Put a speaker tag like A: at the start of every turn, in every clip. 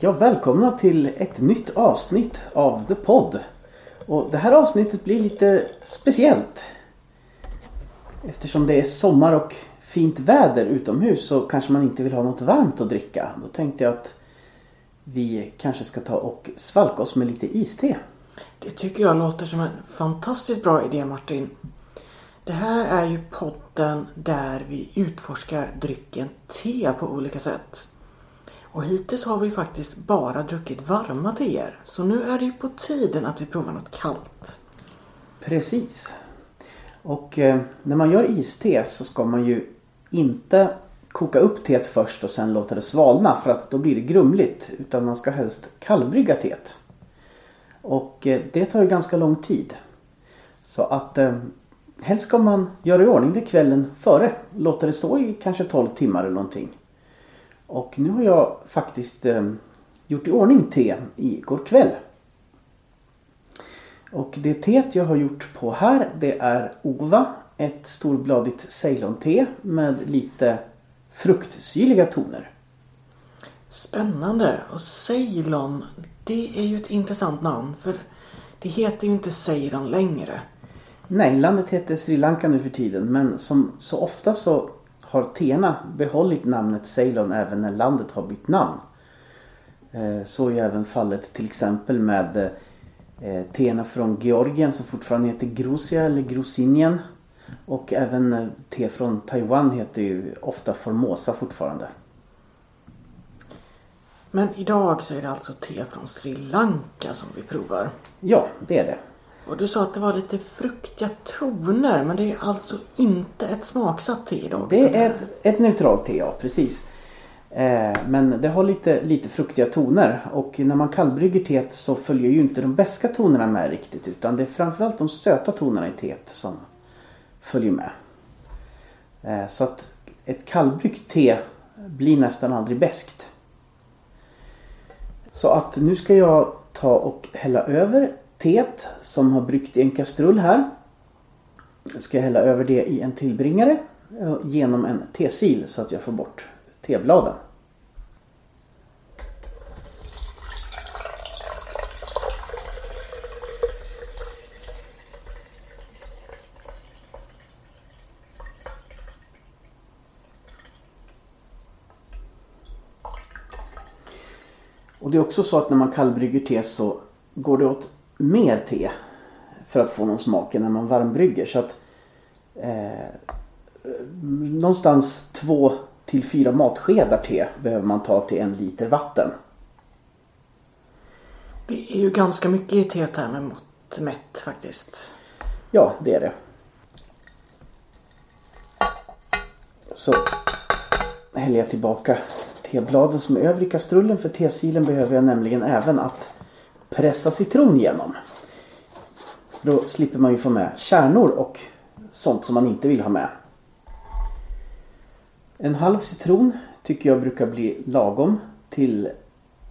A: Ja, välkomna till ett nytt avsnitt av The Pod. Och det här avsnittet blir lite speciellt. Eftersom det är sommar och fint väder utomhus så kanske man inte vill ha något varmt att dricka. Då tänkte jag att vi kanske ska ta och svalka oss med lite iste.
B: Det tycker jag låter som en fantastiskt bra idé Martin. Det här är ju podden där vi utforskar drycken te på olika sätt. Och hittills har vi faktiskt bara druckit varma teer. Så nu är det ju på tiden att vi provar något kallt.
A: Precis. Och eh, när man gör iste så ska man ju inte koka upp teet först och sen låta det svalna för att då blir det grumligt. Utan man ska helst kallbrygga teet. Och eh, det tar ju ganska lång tid. Så att eh, helst ska man göra i ordning det kvällen före. Låta det stå i kanske 12 timmar eller någonting. Och nu har jag faktiskt eh, gjort i ordning te igår kväll. Och det teet jag har gjort på här det är Ova. Ett storbladigt Ceylon-te med lite fruktsyrliga toner.
B: Spännande. Och Ceylon, det är ju ett intressant namn för det heter ju inte Ceylon längre.
A: Nej, landet heter Sri Lanka nu för tiden men som så ofta så har teerna behållit namnet Ceylon även när landet har bytt namn. Eh, så är även fallet till exempel med eh, teerna från Georgien som fortfarande heter Grusia eller Grusinien. Och även eh, te från Taiwan heter ju ofta Formosa fortfarande.
B: Men idag så är det alltså te från Sri Lanka som vi provar.
A: Ja, det är det.
B: Och du sa att det var lite fruktiga toner men det är alltså inte ett smaksatt te idag?
A: Det är ett, ett neutralt te, ja precis. Eh, men det har lite, lite fruktiga toner och när man kallbrygger teet så följer ju inte de beska tonerna med riktigt utan det är framförallt de söta tonerna i teet som följer med. Eh, så att ett kallbryggt te blir nästan aldrig beskt. Så att nu ska jag ta och hälla över teet som har bryggt i en kastrull här. Jag ska hälla över det i en tillbringare eh, genom en tesil så att jag får bort tebladen. Och det är också så att när man kallbrygger te så går det åt mer te för att få någon smak än när man varmbrygger. Så att eh, någonstans två till fyra matskedar te behöver man ta till en liter vatten.
B: Det är ju ganska mycket i teet här med mått mätt faktiskt.
A: Ja, det är det. Så häller jag tillbaka tebladen som är över i kastrullen för tesilen behöver jag nämligen även att pressa citron genom. Då slipper man ju få med kärnor och sånt som man inte vill ha med. En halv citron tycker jag brukar bli lagom till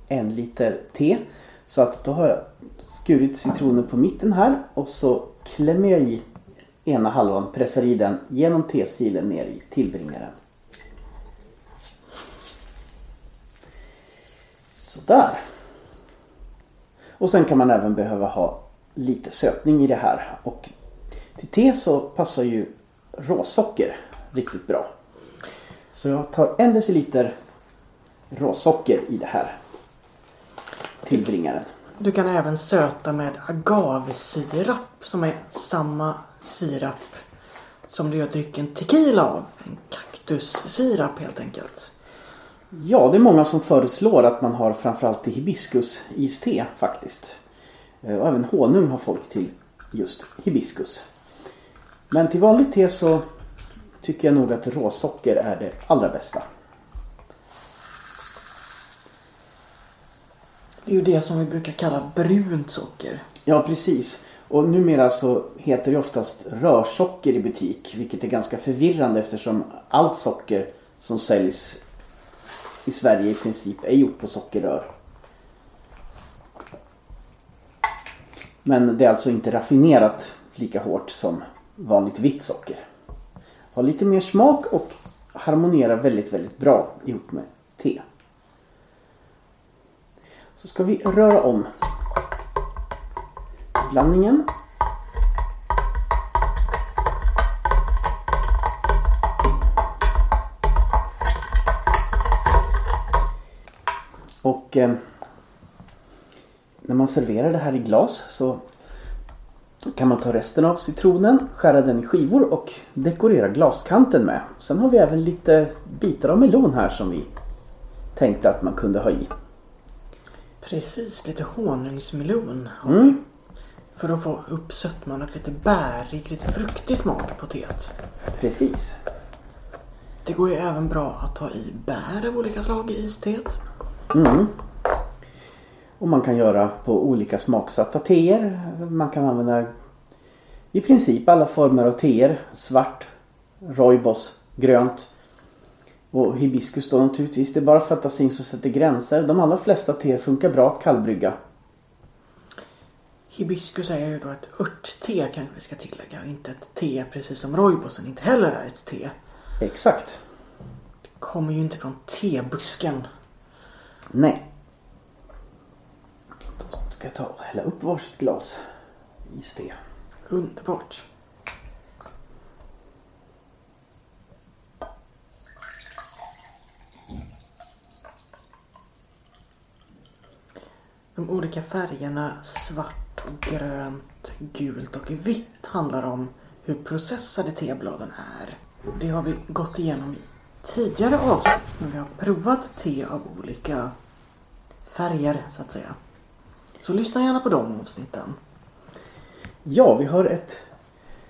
A: en liter te. Så att då har jag skurit citronen på mitten här och så klämmer jag i ena halvan, pressar i den genom tesilen ner i tillbringaren. Sådär. Och sen kan man även behöva ha lite sötning i det här. Och till te så passar ju råsocker riktigt bra. Så jag tar en deciliter råsocker i det här tillbringaren.
B: Du kan även söta med agavesirap som är samma sirap som du gör drycken tequila av. En kaktussirap helt enkelt.
A: Ja, det är många som föreslår att man har framförallt i hibiskus-iste faktiskt. Eh, och även honung har folk till just hibiskus. Men till vanligt te så tycker jag nog att råsocker är det allra bästa.
B: Det är ju det som vi brukar kalla brunt socker.
A: Ja, precis. Och numera så heter det oftast rörsocker i butik. Vilket är ganska förvirrande eftersom allt socker som säljs i Sverige i princip är gjort på sockerrör. Men det är alltså inte raffinerat lika hårt som vanligt vitt socker. Har lite mer smak och harmonierar väldigt, väldigt bra ihop med te. Så ska vi röra om blandningen. Och eh, när man serverar det här i glas så kan man ta resten av citronen, skära den i skivor och dekorera glaskanten med. Sen har vi även lite bitar av melon här som vi tänkte att man kunde ha i.
B: Precis, lite honungsmelon har
A: Mm.
B: vi. För att få upp sötman och lite bärig, lite fruktig smak på teet.
A: Precis.
B: Det går ju även bra att ha i bär av olika slag i isteet.
A: Mm. Och man kan göra på olika smaksatta teer. Man kan använda i princip alla former av teer. Svart, rooibos, grönt och hibiskus då naturligtvis. Det är bara fantasin som sätter gränser. De allra flesta teer funkar bra att kallbrygga.
B: Hibiskus är ju då ett örtte kanske vi ska tillägga. Inte ett te precis som rooibosen inte heller är ett te.
A: Exakt.
B: Kommer ju inte från tebusken.
A: Nej. Då ska jag ta och hälla upp varsitt glas iste.
B: Underbart. De olika färgerna svart och grönt, gult och vitt handlar om hur processade tebladen är. Det har vi gått igenom tidigare avsnitt när vi har provat te av olika färger så att säga. Så lyssna gärna på de avsnitten.
A: Ja, vi har ett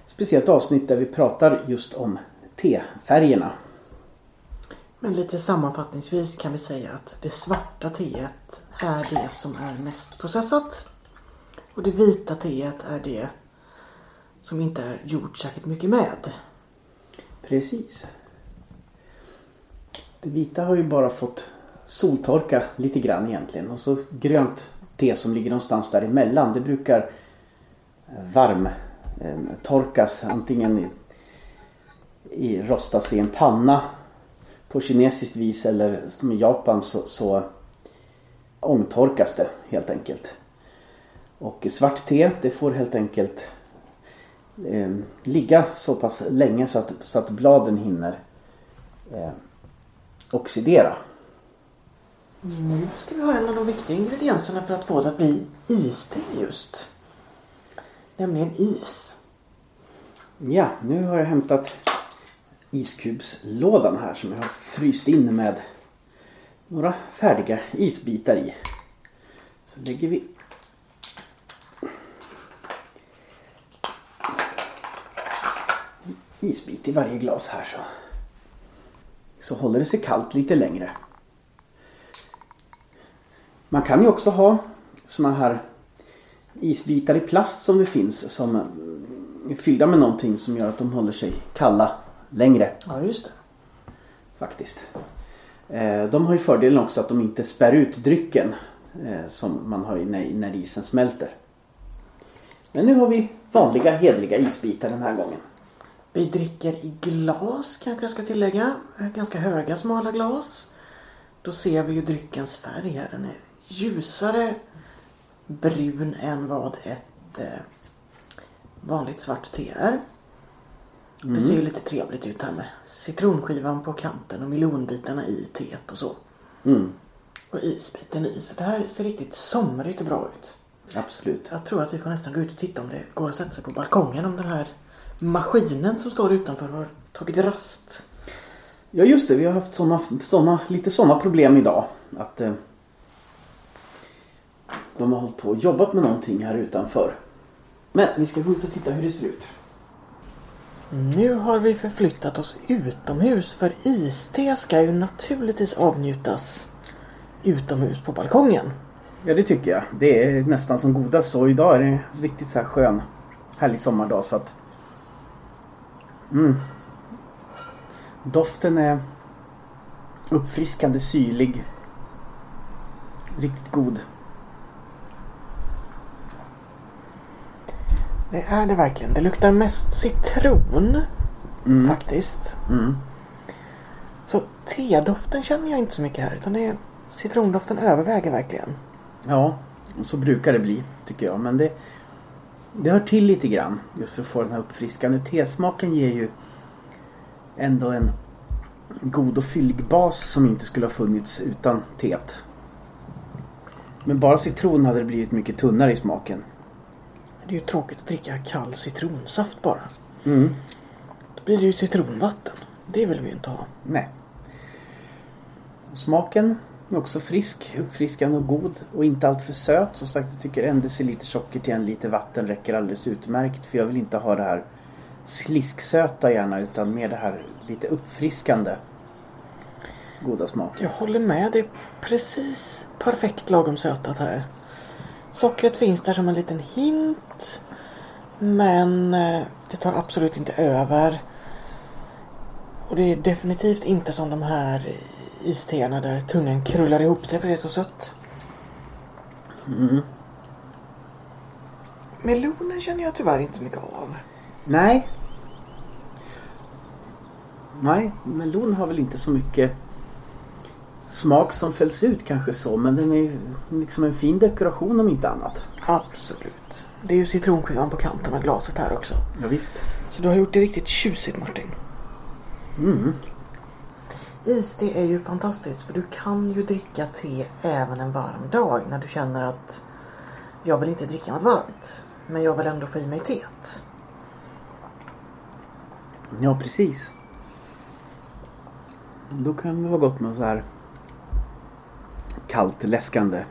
A: speciellt avsnitt där vi pratar just om tefärgerna.
B: Men lite sammanfattningsvis kan vi säga att det svarta teet är det som är mest processat. Och det vita teet är det som inte är gjort särskilt mycket med.
A: Precis. Det vita har ju bara fått soltorka lite grann egentligen. Och så grönt te som ligger någonstans däremellan. Det brukar eh, varmtorkas eh, antingen i, i rostas i en panna på kinesiskt vis eller som i Japan så, så ångtorkas det helt enkelt. Och svart te det får helt enkelt eh, ligga så pass länge så att, så att bladen hinner eh, oxidera.
B: Nu ska vi ha en av de viktiga ingredienserna för att få det att bli iste just. Nämligen is.
A: Ja, nu har jag hämtat iskubslådan här som jag har fryst in med några färdiga isbitar i. Så lägger vi en isbit i varje glas här så. Så håller det sig kallt lite längre. Man kan ju också ha såna här isbitar i plast som det finns som är fyllda med någonting som gör att de håller sig kalla längre
B: Ja, just det.
A: faktiskt. Eh, De har ju fördelen också att de inte spär ut drycken eh, som man har när, när isen smälter. Men nu har vi vanliga hedliga isbitar den här gången.
B: Vi dricker i glas kanske jag ska tillägga. Ganska höga smala glas. Då ser vi ju dryckens färg här. Den är ljusare brun än vad ett eh, vanligt svart te är. Det ser ju lite trevligt ut här med citronskivan på kanten och melonbitarna i teet och så.
A: Mm,
B: Och isbiten i. Så det här ser riktigt somrigt bra ut.
A: absolut.
B: Jag tror att vi får nästan gå ut och titta om det går att sätta sig på balkongen om den här maskinen som står utanför har tagit rast.
A: Ja just det, vi har haft såna, såna, lite sådana problem idag. Att eh, de har hållit på och jobbat med någonting här utanför. Men vi ska gå ut och titta hur det ser ut.
B: Nu har vi förflyttat oss utomhus för iste ska ju naturligtvis avnjutas utomhus på balkongen.
A: Ja det tycker jag. Det är nästan som godast så. Idag är det riktigt så här skön härlig sommardag så att mm. Doften är uppfriskande syrlig. Riktigt god.
B: Det är det verkligen. Det luktar mest citron
A: Mm.
B: faktiskt.
A: Mm.
B: Så tedoften känner jag inte så mycket här utan det är citrondoften överväger verkligen.
A: Ja, så brukar det bli tycker jag. Men det, det hör till lite grann just för att få den här uppfriskande. Tesmaken ger ju ändå en god och fyllig bas som inte skulle ha funnits utan teet. Men bara citron hade det blivit mycket tunnare i smaken.
B: Det är ju tråkigt att dricka kall citronsaft bara.
A: Mm.
B: Då blir det ju citronvatten. Det vill vi ju inte ha.
A: Nej. Smaken också frisk, uppfriskande och god och inte alltför söt. Som sagt, jag tycker en deciliter socker till en liter vatten räcker alldeles utmärkt. För jag vill inte ha det här slisksöta gärna utan mer det här lite uppfriskande goda smaken.
B: Jag håller med. Det är precis perfekt lagom sötat här. Sockret finns där som en liten hint. Men eh, det tar absolut inte över. Och det är definitivt inte som de här isteerna där tungan krullar ihop sig för det är så sött.
A: Mm.
B: Melonen känner jag tyvärr inte så mycket av.
A: Nej. Nej, melon har väl inte så mycket smak som fälls ut kanske så. Men den är liksom en fin dekoration om inte annat.
B: Absolut. Det är ju citronskivan på kanten av glaset här också.
A: Ja, visst.
B: Så du har gjort det riktigt tjusigt Martin.
A: Mm.
B: Iste är ju fantastiskt för du kan ju dricka te även en varm dag när du känner att jag vill inte dricka något varmt. Men jag vill ändå få i mig teet.
A: Ja, precis. Då kan det vara gott med så här kallt läskande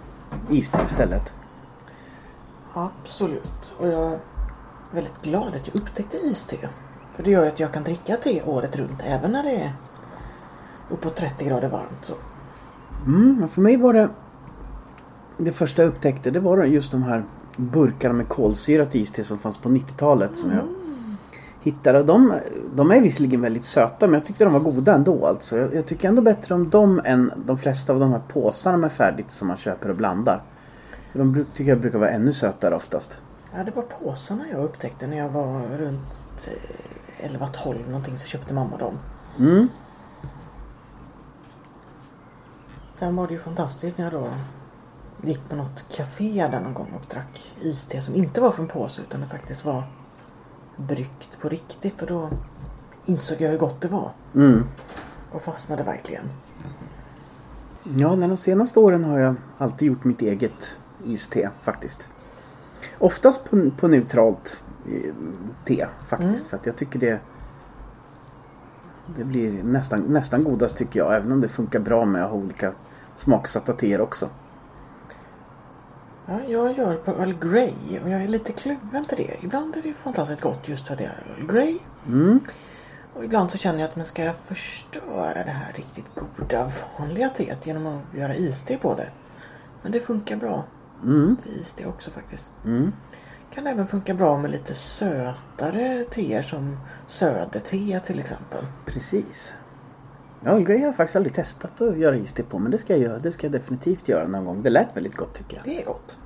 A: iste istället.
B: Absolut. Och jag är väldigt glad att jag upptäckte iste. För det gör ju att jag kan dricka te året runt även när det är uppåt 30 grader varmt. Så.
A: Mm, för mig var det det första jag upptäckte det var just de här burkarna med kolsyrat iste som fanns på 90-talet som jag hittade. De, de är visserligen väldigt söta men jag tyckte de var goda ändå. Alltså. Jag, jag tycker ändå bättre om dem än de flesta av de här påsarna med färdigt som man köper och blandar. För de bruk, tycker jag brukar vara ännu sötare oftast.
B: Ja, det var påsarna jag upptäckte när jag var runt eh, 11-12 någonting så köpte mamma dem.
A: Mm.
B: Sen var det ju fantastiskt när jag då gick på något café där någon gång och drack iste som inte var från påse utan det faktiskt var bryggt på riktigt och då insåg jag hur gott det var.
A: Mm.
B: Och fastnade verkligen.
A: Ja, de senaste åren har jag alltid gjort mitt eget iste faktiskt. Oftast på, på neutralt eh, te faktiskt.
B: Mm.
A: För att jag tycker det Det blir nästan, nästan godast tycker jag. Även om det funkar bra med att ha olika smaksatta teer också.
B: Ja, jag gör på Earl Grey och jag är lite kluven till det. Ibland är det fantastiskt gott just för att det är Earl Grey.
A: Mm.
B: Och ibland så känner jag att man ska förstöra det här riktigt goda vanliga teet genom att göra iste på det. Men det funkar bra.
A: Mm.
B: Iste också faktiskt.
A: Mm.
B: Kan även funka bra med lite sötare teer som söderte till exempel.
A: Precis. Earl Grey har jag faktiskt aldrig testat att göra iste på. Men det ska jag göra. Det ska jag definitivt göra någon gång. Det lät väldigt gott tycker jag.
B: Det är gott.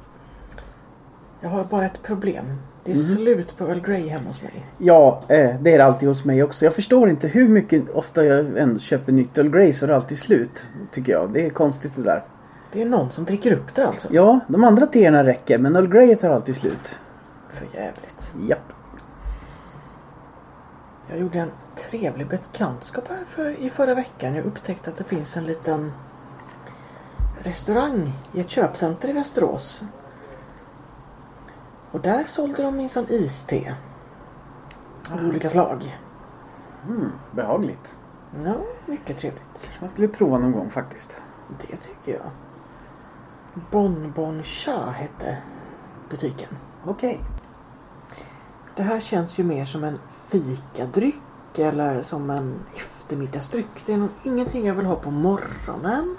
B: Jag har bara ett problem. Det är slut på Earl Grey hemma hos mig.
A: Ja, eh, det är det alltid hos mig också. Jag förstår inte hur mycket ofta jag ändå köper nytt Earl Grey så är det alltid slut. Tycker jag. Det är konstigt det där.
B: Det är någon som dricker upp det alltså.
A: Ja, de andra teerna räcker men Earl Grey tar alltid slut.
B: För jävligt.
A: Japp.
B: Jag gjorde en trevlig bekantskap här för, i förra veckan. Jag upptäckte att det finns en liten restaurang i ett köpcenter i Västerås. Och där sålde de minsann iste. Av olika slag.
A: Mm, behagligt.
B: Ja, mycket trevligt.
A: Man skulle prova någon gång faktiskt.
B: Det tycker jag. Bonbon Cha hette butiken.
A: Okej.
B: Det här känns ju mer som en fikadryck eller som en eftermiddagsdryck. Det är nog ingenting jag vill ha på morgonen.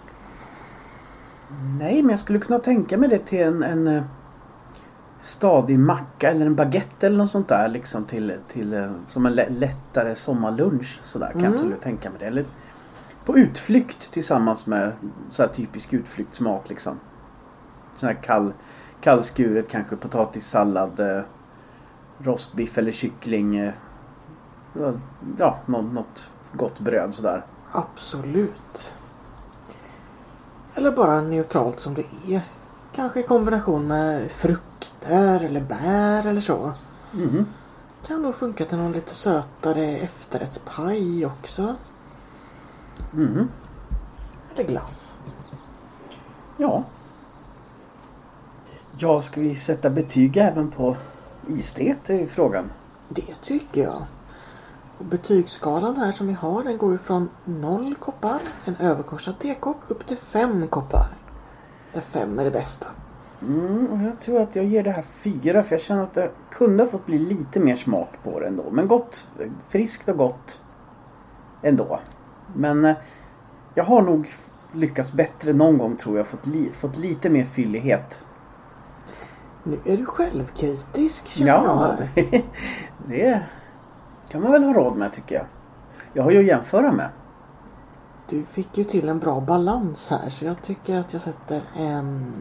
A: Nej, men jag skulle kunna tänka mig det till en, en eh, stadig macka eller en baguette eller något sånt där. Liksom till, till eh, som en lä- lättare sommarlunch. Sådär kan jag
B: Mm.
A: absolut tänka mig det. Eller på utflykt tillsammans med så här typisk utflyktsmat liksom. Sån här kall, kallskuret kanske potatissallad. Rostbiff eller kyckling. Eh, ja, nå- något gott bröd sådär.
B: Absolut. Eller bara neutralt som det är. Kanske i kombination med frukter eller bär eller så.
A: Mhm.
B: Kan nog funka till någon lite sötare efterrättspaj också.
A: Mhm.
B: Eller glass.
A: Ja. Ja, ska vi sätta betyg även på istet är frågan.
B: Det tycker jag. Och betygsskalan här som vi har den går ju från 0 koppar, en överkorsad tekopp, upp till 5 koppar. Där 5 är det bästa.
A: Mm, och jag tror att jag ger det här fyra för jag känner att det kunde ha fått bli lite mer smak på det ändå. Men gott, friskt och gott ändå. Men eh, jag har nog lyckats bättre någon gång tror jag. Fått, li- fått lite mer fyllighet.
B: Nu är du självkritisk känner jag
A: Ja, det kan man väl ha råd med tycker jag. Jag har ju att jämföra med.
B: Du fick ju till en bra balans här så jag tycker att jag sätter en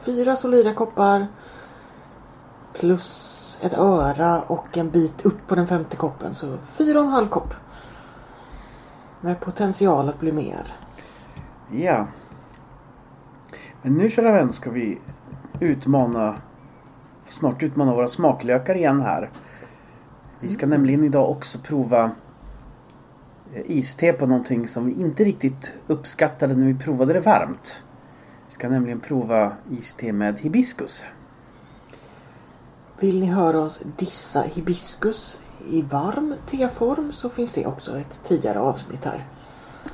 B: fyra solida koppar plus ett öra och en bit upp på den femte koppen. Så fyra och en halv kopp. Med potential att bli mer.
A: Ja. Men nu kära vän ska vi utmana snart utmana våra smaklökar igen här. Vi ska nämligen idag också prova eh, iste på någonting som vi inte riktigt uppskattade när vi provade det varmt. Vi ska nämligen prova iste med hibiskus.
B: Vill ni höra oss dissa hibiskus i varm teform så finns det också ett tidigare avsnitt här.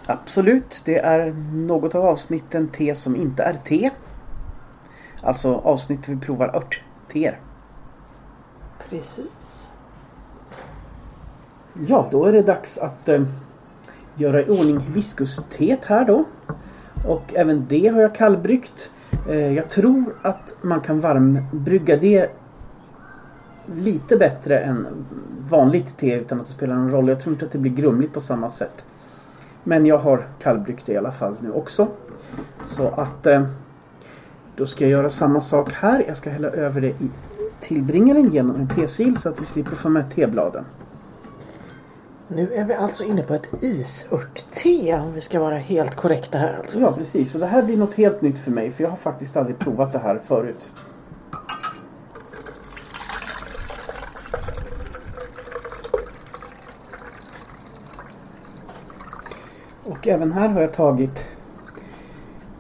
A: Absolut, det är något av avsnitten te som inte är te. Alltså avsnitt där vi provar örtteer.
B: Precis.
A: Ja, då är det dags att eh, göra i ordning hibiskusteet här då. Och även det har jag kallbryggt. Eh, jag tror att man kan varmbrygga det lite bättre än vanligt te utan att det spelar någon roll. Jag tror inte att det blir grumligt på samma sätt. Men jag har kallbryggt det i alla fall nu också. Så att eh, då ska jag göra samma sak här. Jag ska hälla över det i tillbringaren genom en tesil så att vi slipper få med tebladen.
B: Nu är vi alltså inne på ett isörtte om vi ska vara helt korrekta här. Alltså.
A: Ja precis, så det här blir något helt nytt för mig för jag har faktiskt aldrig provat det här förut. Och även här har jag tagit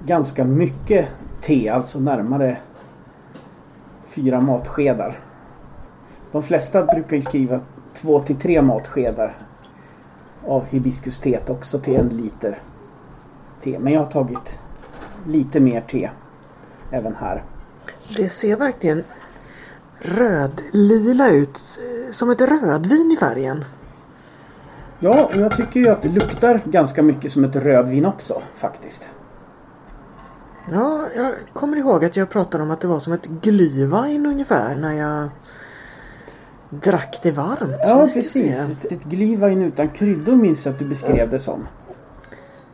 A: ganska mycket te, alltså närmare fyra matskedar. De flesta brukar ju skriva två till tre matskedar av hibiskusteet också till en liter te. Men jag har tagit lite mer te även här.
B: Det ser verkligen rödlila ut. Som ett rödvin i färgen.
A: Ja, och jag tycker ju att det luktar ganska mycket som ett rödvin också faktiskt.
B: Ja, jag kommer ihåg att jag pratade om att det var som ett glühwein ungefär när jag drack det varmt.
A: Ja, precis. Ett, ett glühwein utan kryddor minns jag att du beskrev det som.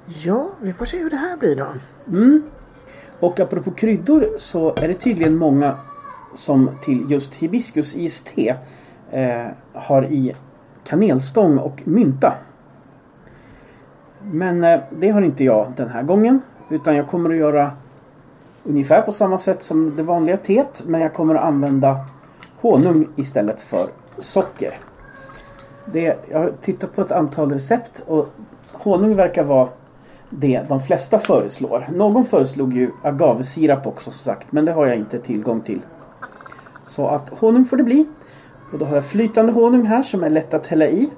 B: Ja, vi får se hur det här blir då.
A: Mm. Och apropå kryddor så är det tydligen många som till just hibiskusiste eh, har i kanelstång och mynta. Men eh, det har inte jag den här gången. Utan jag kommer att göra ungefär på samma sätt som det vanliga teet. Men jag kommer att använda honung istället för socker. Det, jag har tittat på ett antal recept och honung verkar vara det de flesta föreslår. Någon föreslog ju agavesirap också som sagt men det har jag inte tillgång till. Så att honung får det bli. Och då har jag flytande honung här som är lätt att hälla i.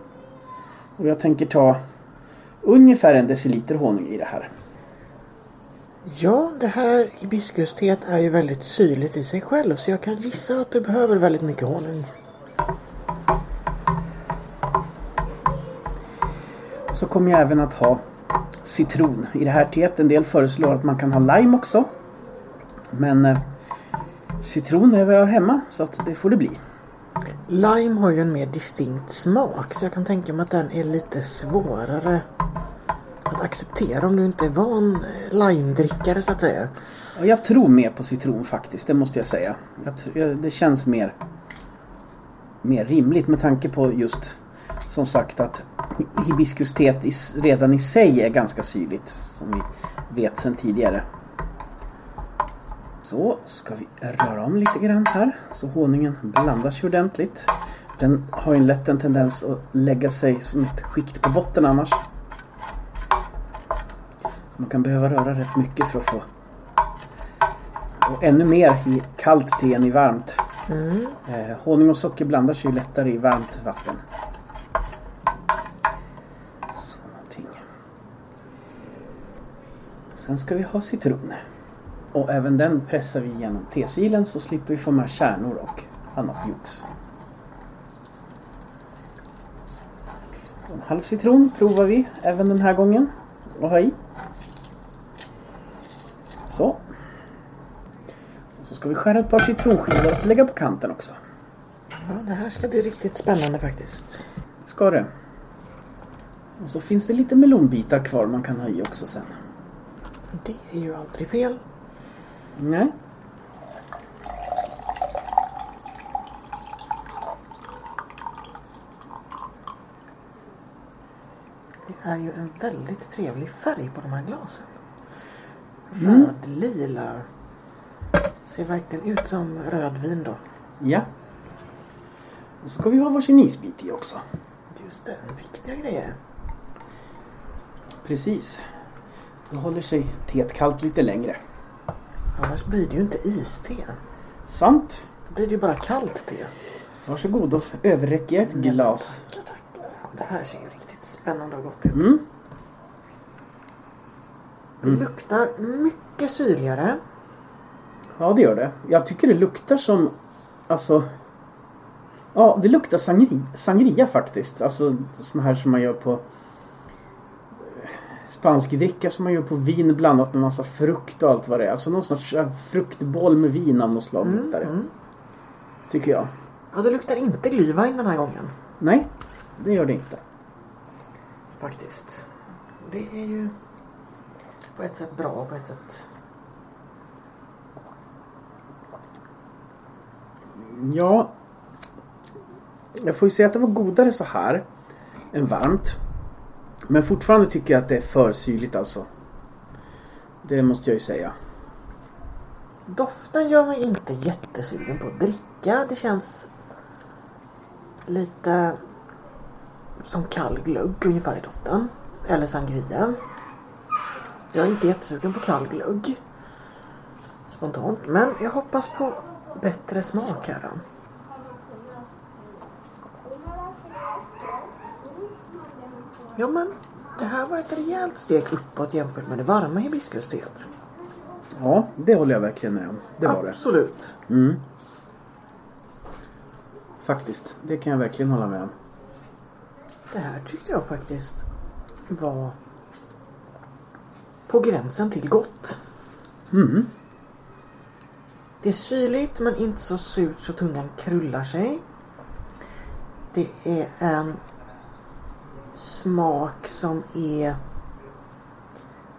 A: Och jag tänker ta ungefär en deciliter honung i det här.
B: Ja, det här hibiskusteet är ju väldigt syrligt i sig själv så jag kan gissa att du behöver väldigt mycket honung.
A: Så kommer jag även att ha citron i det här teet. En del föreslår att man kan ha lime också. Men eh, citron är vad jag har hemma så att det får det bli.
B: Lime har ju en mer distinkt smak så jag kan tänka mig att den är lite svårare acceptera om du inte är van eh, limedrickare så att säga.
A: Jag tror mer på citron faktiskt, det måste jag säga. Jag, det känns mer, mer rimligt med tanke på just som sagt att hibiskusteet redan i sig är ganska syrligt. Som vi vet sedan tidigare. Så ska vi röra om lite grann här så honungen blandas sig ordentligt. Den har ju lätt en tendens att lägga sig som ett skikt på botten annars. Man kan behöva röra rätt mycket för att få och ännu mer i kallt te än i varmt.
B: Mm.
A: Eh, honung och socker blandar sig lättare i varmt vatten. Så någonting. Sen ska vi ha citron. Och även den pressar vi genom tesilen så slipper vi få med kärnor och annat jox. En halv citron provar vi även den här gången och ha i. Så. Och så ska vi skära ett par citronskivor och lägga på kanten också.
B: Ja, det här ska bli riktigt spännande faktiskt.
A: Ska det. Och så finns det lite melonbitar kvar man kan ha i också sen.
B: Det är ju aldrig fel.
A: Nej.
B: Det är ju en väldigt trevlig färg på de här glasen.
A: Mm.
B: Röd-lila. Ser verkligen ut som rödvin då.
A: Ja. Och så ska vi ha varsin isbit i också.
B: Just det, viktiga grejer.
A: Precis. Då håller sig teet kallt lite längre.
B: Annars blir det ju inte iste.
A: Sant.
B: Då blir det ju bara kallt te.
A: Varsågod och överräcker jag ett glas.
B: Tackar, tackar. Det här ser ju riktigt spännande och gott ut.
A: Mm.
B: Det luktar mycket syrligare.
A: Ja, det gör det. Jag tycker det luktar som... Alltså... Ja, det luktar sangria, sangria faktiskt. Alltså sån här som man gör på... Spansk dricka som man gör på vin blandat med massa frukt och allt vad det är. Alltså någon sorts äh, fruktboll med vin av något slag
B: Mm,
A: luktar det.
B: mm.
A: Tycker jag.
B: Ja, det luktar inte glühwein den här gången.
A: Nej, det gör det inte.
B: Faktiskt. Det är ju på ett sätt bra och på ett sätt...
A: Ja. Jag får ju säga att det var godare så här än varmt. Men fortfarande tycker jag att det är för syrligt alltså. Det måste jag ju säga.
B: Doften gör mig inte jättesugen på att dricka. Det känns lite som kall glögg ungefär i doften. Eller sangria. Jag är inte jättesugen på kall glögg. Spontant. Men jag hoppas på bättre smak här då. Ja men det här var ett rejält steg uppåt jämfört med det varma hibiskusteet.
A: Ja, det håller jag verkligen med om. Det var det.
B: Absolut.
A: Mm. Faktiskt. Det kan jag verkligen hålla med om.
B: Det här tyckte jag faktiskt var på gränsen till gott.
A: Mm.
B: Det är syrligt men inte så surt så tungan krullar sig. Det är en smak som är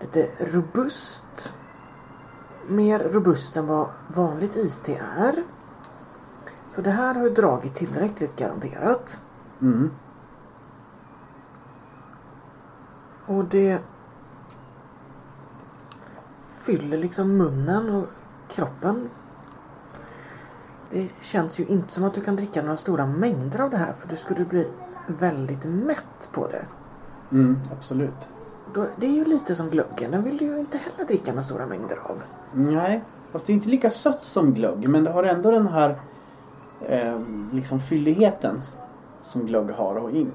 B: lite robust. Mer robust än vad vanligt iste är. Så det här har ju dragit tillräckligt garanterat.
A: Mm.
B: Och det fyller liksom munnen och kroppen. Det känns ju inte som att du kan dricka några stora mängder av det här för du skulle bli väldigt mätt på det.
A: Mm, absolut.
B: Då, det är ju lite som glöggen, den vill du ju inte heller dricka några stora mängder av.
A: Nej, fast det är inte lika sött som glögg. Men det har ändå den här eh, liksom fylligheten som glögg har. Och in,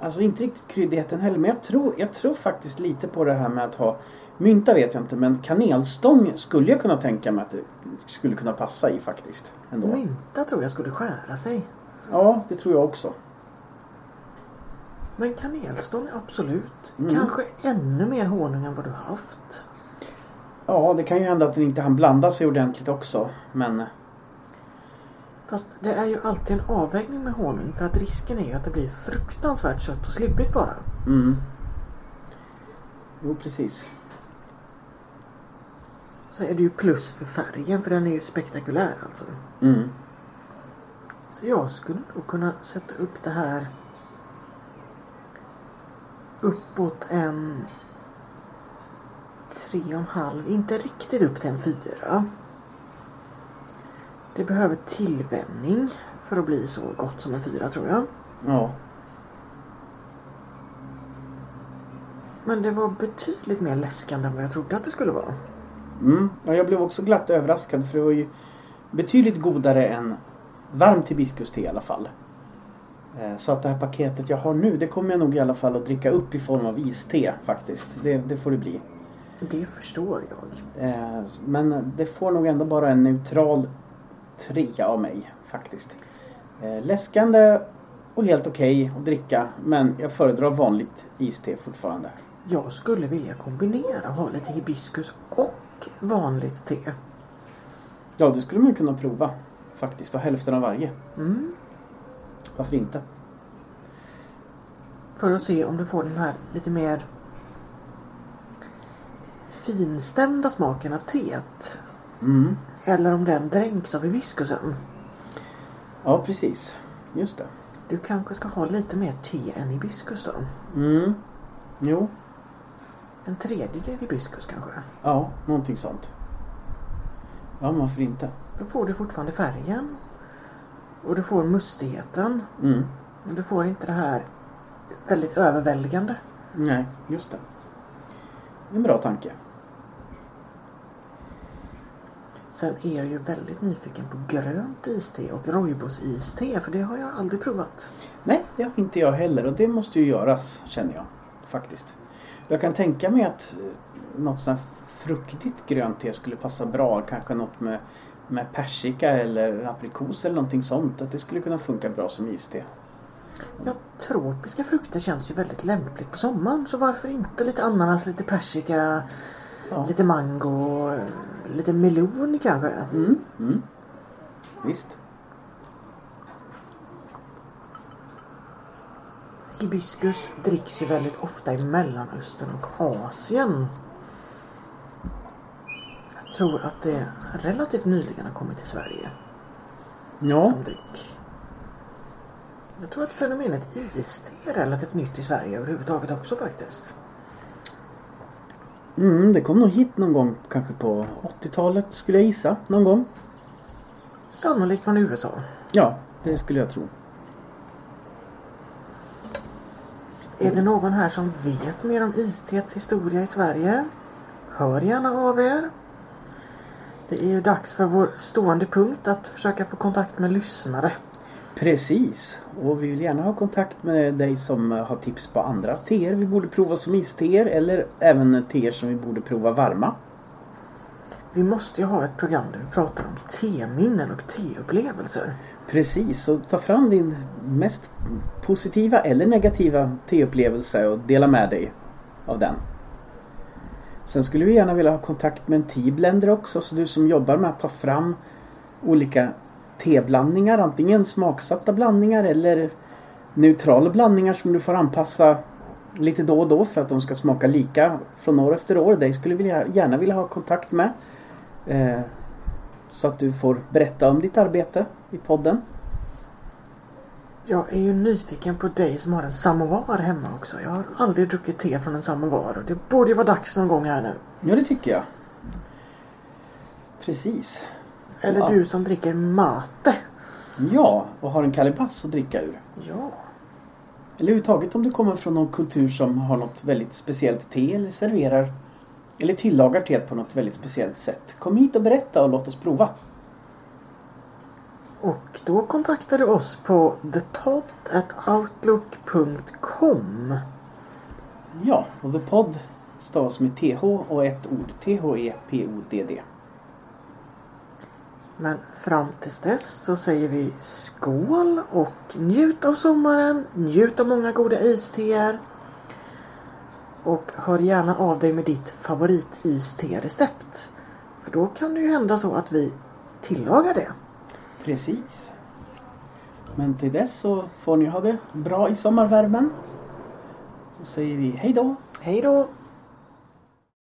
A: alltså inte riktigt kryddigheten heller. Men jag tror, jag tror faktiskt lite på det här med att ha Mynta vet jag inte men kanelstång skulle jag kunna tänka mig att det skulle kunna passa i faktiskt. Ändå.
B: Mynta tror jag skulle skära sig.
A: Ja, det tror jag också.
B: Men kanelstång absolut.
A: Mm.
B: Kanske ännu mer honung än vad du haft.
A: Ja, det kan ju hända att den inte hann blanda sig ordentligt också. Men
B: Fast det är ju alltid en avvägning med honung för att risken är ju att det blir fruktansvärt sött och slibbigt bara.
A: mm. Jo, precis.
B: Så är det ju plus för färgen för den är ju spektakulär alltså.
A: Mm.
B: Så jag skulle nog kunna sätta upp det här uppåt en tre och en halv, inte riktigt upp till en fyra. Det behöver tillvänjning för att bli så gott som en fyra tror jag.
A: Ja.
B: Men det var betydligt mer läskande än vad jag trodde att det skulle vara.
A: Mm. ja. Jag blev också glatt överraskad för det var ju betydligt godare än varmt hibiskuste i alla fall. Eh, Så att det här paketet jag har nu det kommer jag nog i alla fall att dricka upp i form av iste faktiskt. Det, det får det bli.
B: Det förstår jag.
A: Eh, Men det får nog ändå bara en neutral trea av mig faktiskt. Eh, Läskande och helt okej att dricka men jag föredrar vanligt iste fortfarande.
B: Jag skulle vilja kombinera, ha lite hibiskus och vanligt te.
A: Ja, det skulle man kunna prova faktiskt. Och hälften av varje.
B: Mm.
A: Varför inte?
B: För att se om du får den här lite mer finstämda smaken av teet.
A: Mm.
B: Eller om den dränks av hibiskusen.
A: Ja, precis. Just det.
B: Du kanske ska ha lite mer te än hibiskus då.
A: Mm. Jo.
B: En tredjedel hibiskus kanske.
A: Ja, någonting sånt. Ja, men varför inte?
B: Då får du fortfarande färgen. Och du får mustigheten.
A: Mm.
B: Men du får inte det här väldigt överväldigande.
A: Nej, just det. En bra tanke.
B: Sen är jag ju väldigt nyfiken på grönt iste och rooibos-iste för det har jag aldrig provat.
A: Nej, det har inte jag heller och det måste ju göras känner jag faktiskt. Jag kan tänka mig att eh, något sånt här fruktigt grönt te skulle passa bra. Kanske något med, med persika eller aprikos eller någonting sånt. Att det skulle kunna funka bra som iste.
B: Ja, tropiska frukter känns ju väldigt lämpligt på sommaren så varför inte lite ananas, lite persika,
A: Ja.
B: lite mango, lite melon kanske.
A: Mm, mm. Visst.
B: Hibiskus dricks ju väldigt ofta i Mellanöstern och Asien. Jag tror att det relativt nyligen har kommit till Sverige
A: Ja,
B: som dryck. Jag tror att fenomenet iste är relativt nytt i Sverige överhuvudtaget också faktiskt.
A: mm, det kom nog hit någon gång kanske på 80-talet skulle jag gissa. Någon gång.
B: Sannolikt från USA.
A: Ja, det skulle jag tro.
B: Är det någon här som vet mer om istets historia i Sverige? Hör gärna av er. Det är ju dags för vår stående punkt att försöka få kontakt med lyssnare.
A: Precis. Och vi vill gärna ha kontakt med dig som har tips på andra teer vi borde prova som isteer eller även teer som vi borde prova varma.
B: Vi måste ju ha ett program där vi pratar om teminnen och teupplevelser.
A: Precis, och ta fram din mest positiva eller negativa teupplevelse och dela med dig av den. Sen skulle vi gärna vilja ha kontakt med en teablender också, så du som jobbar med att ta fram olika teblandningar, antingen smaksatta blandningar eller neutrala blandningar som du får anpassa lite då och då för att de ska smaka lika från år efter år. Dig skulle vi gärna vilja ha kontakt med. Eh, så att du får berätta om ditt arbete i podden.
B: Jag är ju nyfiken på dig som har en samovar hemma också. Jag har aldrig druckit te från en samovar och det borde ju vara dags någon gång här nu.
A: Ja, det tycker jag. Precis.
B: Eller
A: Ja.
B: du som dricker mate.
A: Ja, och har en kalibass att dricka ur.
B: Ja.
A: Eller överhuvudtaget om du kommer från någon kultur som har något väldigt speciellt te eller serverar eller tillagar teet på något väldigt speciellt sätt. Kom hit och berätta och låt oss prova.
B: Och då kontaktar du oss på thepodd.outlook.com
A: Ja, och The Pod stavas med TH och ett ord. T-H-E-P-O-D-D.
B: Men fram tills dess så säger vi skål och njut av sommaren, njut av många goda isteer. Och hör gärna av dig med ditt favorit-iste-recept. För då kan det ju hända så att vi tillagar det.
A: Precis. Men till dess så får ni ha det bra i sommarvärmen. Så säger vi hej då.
B: Hej då!